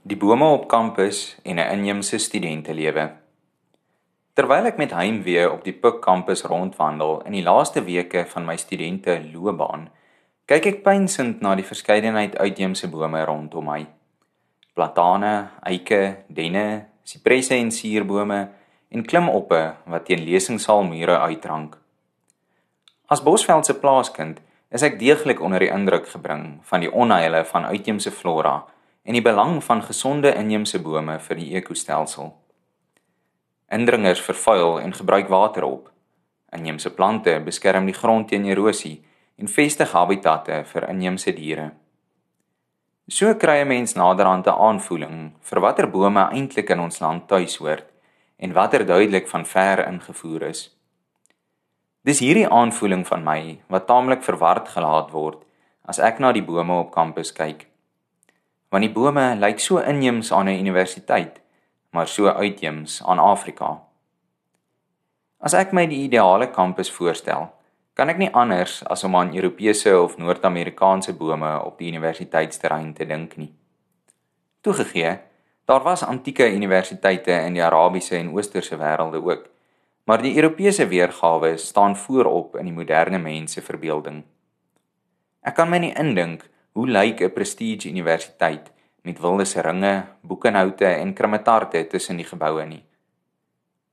Die bome op kampus en 'n inheemse studentelewe. Terwyl ek met heimwee op die Pik kampus rondwandel in die laaste weke van my studente loopbaan, kyk ek pynsend na die verskeidenheid uitheemse bome rondom my. Platane, eike, denne, sipresse en suurbome en klimoppe wat teen lesingssaalmure uitrank. As Bosveld se plaaskind is ek deeglik onder die indruk gebring van die onheile van uitheemse flora en die belang van gesonde inheemse bome vir die ekostelsel. Indringers vervuil en gebruik water op. Inheemse plante beskerm die grond teen erosie en vestig habitatte vir inheemse diere. So kry 'n mens naderhand 'n aanvoeling vir watter bome eintlik in ons land tuishoort en watter duidelik van ver ingevoer is. Dis hierdie aanvoeling van my wat taamlik verward gelaat word as ek na die bome op kampus kyk want die bome lyk so inheems aan 'n universiteit, maar so uitheems aan Afrika. As ek my die ideale kampus voorstel, kan ek nie anders as om aan Europese of Noord-Amerikaanse bome op die universiteitsterrein te dink nie. Toegegee, daar was antieke universiteite in die Arabiese en Oosterse wêrelde ook, maar die Europese weergawe staan voorop in die moderne mens se verbeelding. Ek kan my nie indink Hoe lyk 'n prestige universiteit met wilde seringe, boekenhoute en krimetarte tussen die geboue nie?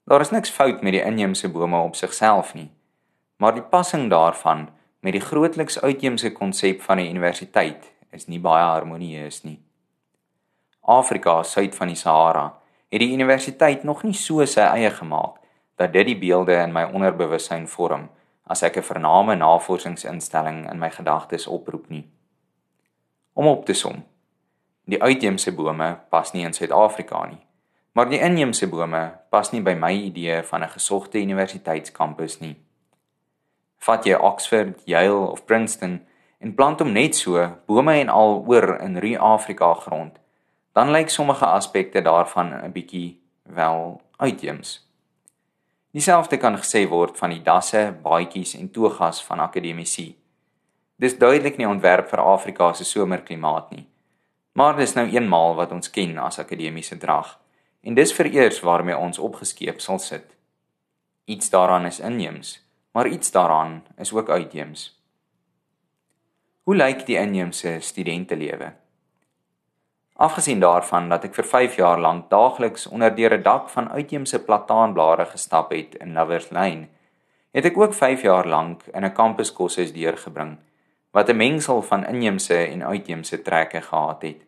Daar is niks fout met die inheemse bome op sigself nie, maar die passing daarvan met die grootliks uitheemse konsep van 'n universiteit is nie baie harmonieus nie. Afrika, suid van die Sahara, het die universiteit nog nie so sy eie gemaak dat dit die beelde in my onderbewussyn vorm as ek 'n vername navorsingsinstelling in my gedagtes oproep nie. Om op te som. Die uitheemse bome pas nie in Suid-Afrika nie, maar die inheemse bome pas nie by my idee van 'n gesogte universiteitskampus nie. Vat jy Oxford, Yale of Princeton en plant hom net so bome en al oor in Rie-Afrika grond, dan lyk sommige aspekte daarvan 'n bietjie wel uitheems. Dieselfde kan gesê word van die dasse, baadjies en togas van akademici. Dis duidelik nie ontwerp vir Afrika se somerklimaat nie. Maar dis nou eenmaal wat ons ken as akademiese drag en dis vereers waarmee ons opgeskeep sal sit. Iets daaraan is inheems, maar iets daaraan is ook uitheems. Hoe lyk die inheemse studentelewe? Afgesien daarvan dat ek vir 5 jaar lank daagliks onder deur 'n dak van uitheemse plataanblare gestap het in Lovers Lane, het ek ook 5 jaar lank in 'n kampuskoshuis deurgebring wat 'n mengsel van inheemse en uitheemse trekke gehad het.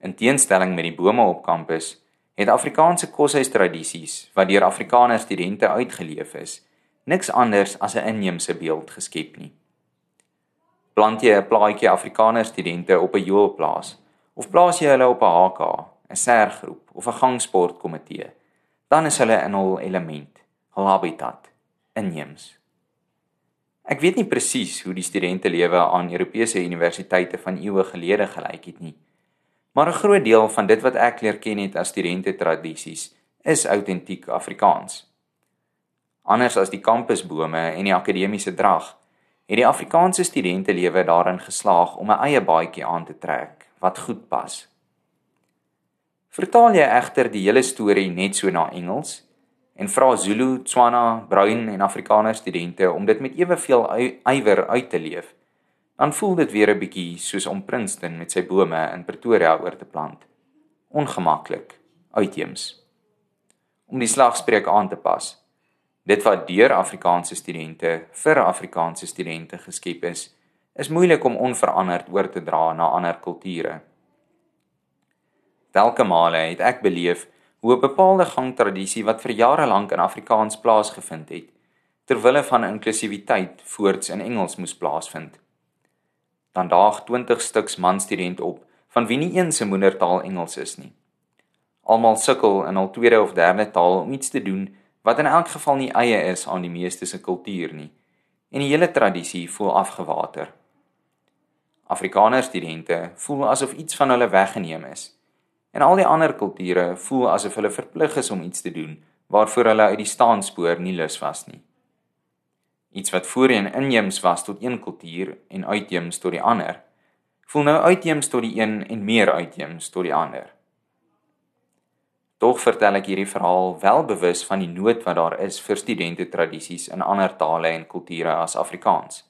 In teenstelling met die bome op kampus, het Afrikaanse koshuistradisies wat deur Afrikaner studente uitgeleef is, niks anders as 'n inheemse beeld geskep nie. Plant jy 'n plaadjie Afrikaner studente op 'n joelplaas of plaas jy hulle op 'n HK, 'n sergroep of 'n gangsportkomitee, dan is hulle in hul element, hul habitat inheems. Ek weet nie presies hoe die studentelewe aan Europese universiteite van eeue gelede gelyk het nie. Maar 'n groot deel van dit wat ek leer ken het as studente tradisies is autentiek Afrikaans. Anders as die kampusbome en die akademiese drag, het die Afrikaanse studentelewe daarin geslaag om 'n eie baadjie aan te trek wat goed pas. Vertaal jy egter die hele storie net so na Engels, en vra Zulu, Tswana, Bruin en Afrikaner studente om dit met eweveel ywer uit te leef, dan voel dit weer 'n bietjie soos om Princeton met sy bome in Pretoria oor te plant. Ongemaklik, uitheems. Om die slagspreuk aan te pas. Dit wat deur Afrikaanse studente vir Afrikaanse studente geskep is, is moeilik om onveranderd oor te dra na ander kulture. Welke male het ek beleef hoe 'n bepaalde gangtradisie wat vir jare lank in Afrikaans plaasgevind het, ter wille van inklusiwiteit voorts in Engels moes plaasvind. Dan daag 20 stuks manstudent op van wie nie een se moedertaal Engels is nie. Almal sukkel in hul tweede of derde taal om iets te doen wat in elk geval nie eie is aan die meeste se kultuur nie en die hele tradisie voel afgewater. Afrikaner studente voel asof iets van hulle weggeneem is En al die ander kulture voel asof hulle verplig is om iets te doen waarvoor hulle uit die staanspoor nie lus was nie. Iets wat voorheen inheems was tot een kultuur en uitheems tot die ander, voel nou uitheems tot die een en meer uitheems tot die ander. Tog vertel ek hierdie verhaal wel bewus van die nood wat daar is vir studente tradisies in ander tale en kulture as Afrikaans.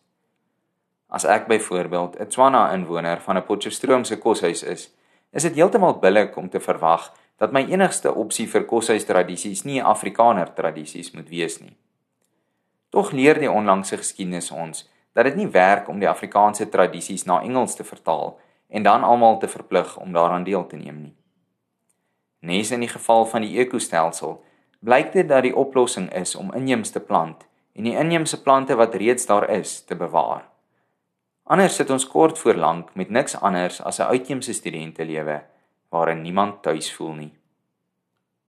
As ek byvoorbeeld 'n Tswana inwoner van 'n Potchefstroomse koshuis is, is dit heeltemal billik om te verwag dat my enigste opsie vir koshuis tradisies nie Afrikaner tradisies moet wees nie. Tog leer die onlangse geskiedenis ons dat dit nie werk om die Afrikaanse tradisies na Engels te vertaal en dan almal te verplig om daaraan deel te neem nie. Nes in die geval van die ekostelsel blyk dit dat die oplossing is om inheemse plant en die inheemse plante wat reeds daar is te bewaar. Anders sit ons kort voor lank met niks anders as 'n uitheemse studente lewe waarin niemand tuis voel nie.